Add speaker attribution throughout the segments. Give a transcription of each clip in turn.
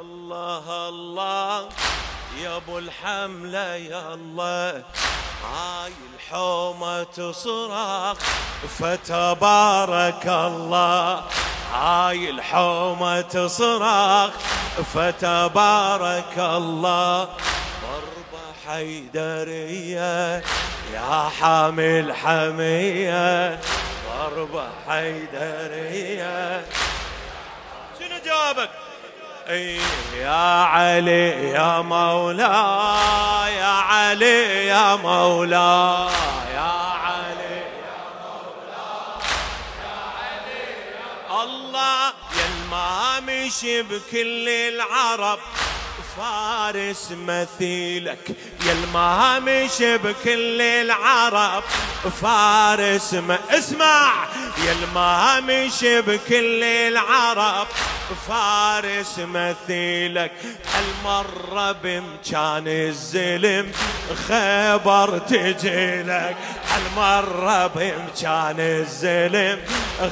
Speaker 1: الله الله. يا أبو الحملة يا الله. هاي الحومة تصرخ فتبارك الله. هاي الحومة تصرخ فتبارك الله. ضربة حيدرية. يا حامل حمية. ضربة حيدرية. شنو جوابك؟ يا علي يا مولاي يا علي يا مولاي يا علي يا مولاي يا علي يا الله يا المامش بكل العرب. فارس مثيلك يا المهامش بكل العرب. فارس ما اسمع يا المهامش بكل العرب. فارس مثيلك هالمرة بمكان الزلم خبر تجيلك هالمرة بمكان الزلم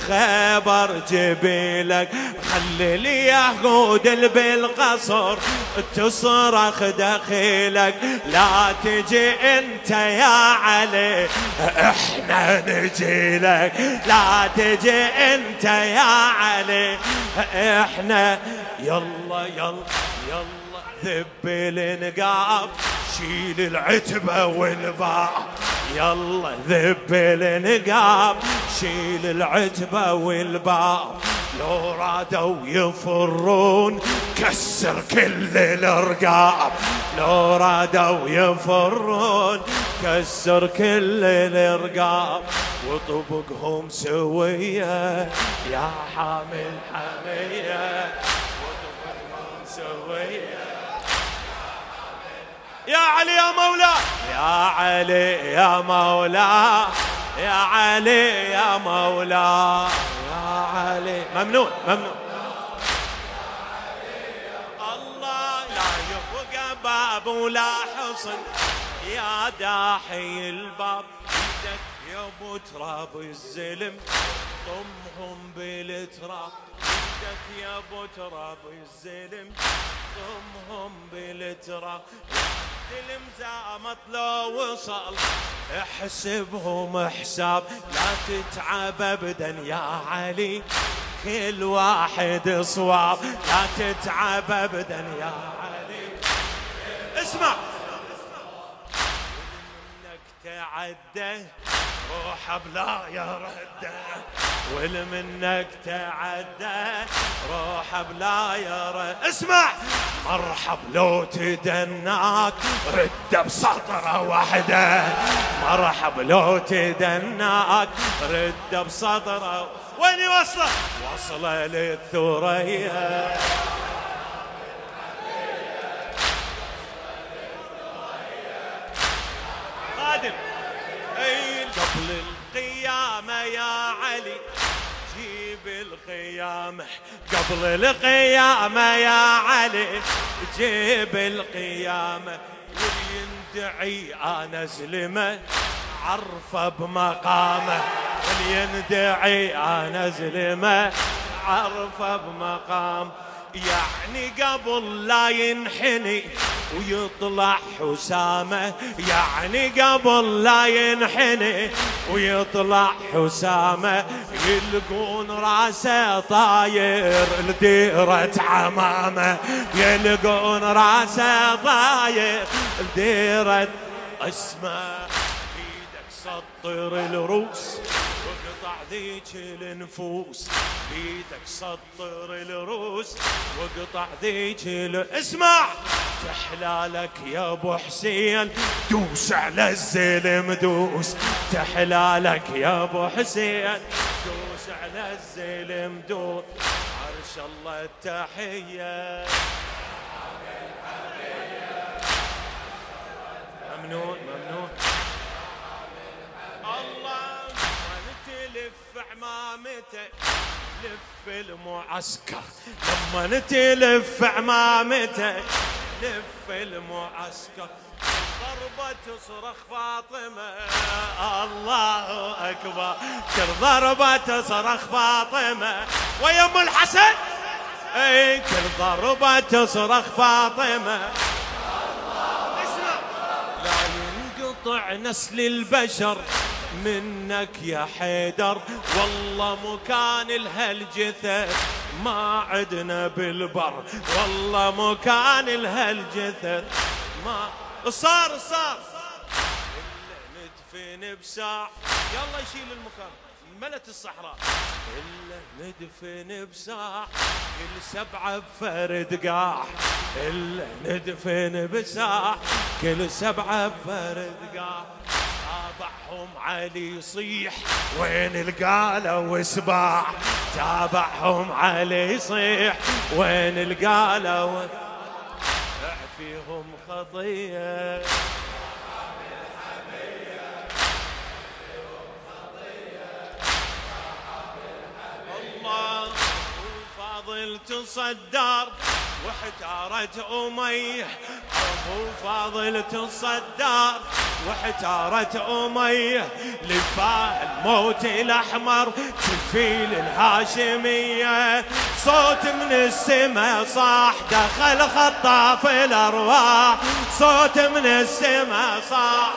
Speaker 1: خبر جبيلك خلي اليهود بالقصر تصرخ دخيلك لا تجي أنت يا علي. إحنا نجيلك لا تجي أنت يا علي. إحنا يلا يلا يلا ذب النقاب. شيل العتبة والباع يلا ذب النقاب. شيل العتبة والباع لو رادوا يفرون كسر كل الأرقام. لو رادوا يفرون كسر كل الأرقام. وطبقهم سوية يا حامل حمية. وطبقهم سوية يا علي يا مولا. يا علي يا مولا. يا علي يا مولا. ممنون ممنون. الله لا يبقى باب ولا حصن. يا داحي الباب إيدك يا تراب الزلم. ضمهم بالتراب إيدك يا ابو تراب الزلم. ضمهم بالتراب. الزلم زامت لو وصل احسبهم حساب. لا تتعب ابدا يا علي. كل واحد صواب. لا تتعب ابدا يا علي. اسمع. تعدى. روح بلا يا رده واللي منك تعدى؟ روح بلا يا رد. اسمع! مرحب لو تدناك. رد بسطرة واحدة. مرحب لو تدناك. رد بسطرة. وين وصلة؟ وصلة للثريا. جيب القيامة قبل القيامة يا علي جيب القيامة واليندعي أنا زلمه عرفه بمقامه. واليندعي أنا زلمه عرفه بمقام. يعني قبل لا ينحني ويطلع حسامة يعني قبل لا ينحني ويطلع حسامة يلقون راسه طاير لديرة عمامة. يلقون راسه طاير لديرة اسمه. إيدك سطر الروس واقطع ذيك النفوس. بيدك سطر الروس واقطع ذيك اسمع! تحلالك يا أبو حسين. دوس على الزلم دوس تحلالك يا أبو حسين. دوس على الزلم دوس عرش الله التحية. ممنون ممنون. الله تلف عمامته لف المعسكر. لما تلف عمامته لف المعسكر. ضربة تصرخ فاطمة الله أكبر. كل ضربة تصرخ فاطمة. ويم الحسن؟ أي كل ضربة تصرخ فاطمة. لا ينقطع نسل البشر. منك يا حيدر والله مكان الهالجثث ما عدنا بالبر. والله مكان الهالجثث ما صار صار. ندفن بساع. يلا يشيل المكان. ملت الصحراء. إلا ندفن بساع. كل سبعة بفرد قاع. إلا ندفن بساع. كل سبعة بفرد قاع. تابعهم علي يصيح. وين القالة وسباع تابعهم علي يصيح. وين القالة فيهم خطيه فاضل تصدر. واحتارت أميه أبو فاضل تصدر. واحتارت أميه لفاه الموت الأحمر تفيل الهاشمية. صوت من السماء صاح دخل خطاف الأرواح. صوت من السماء صاح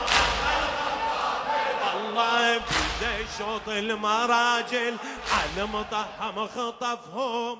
Speaker 1: الله بده شوط المراجل على مطهم خطفهم.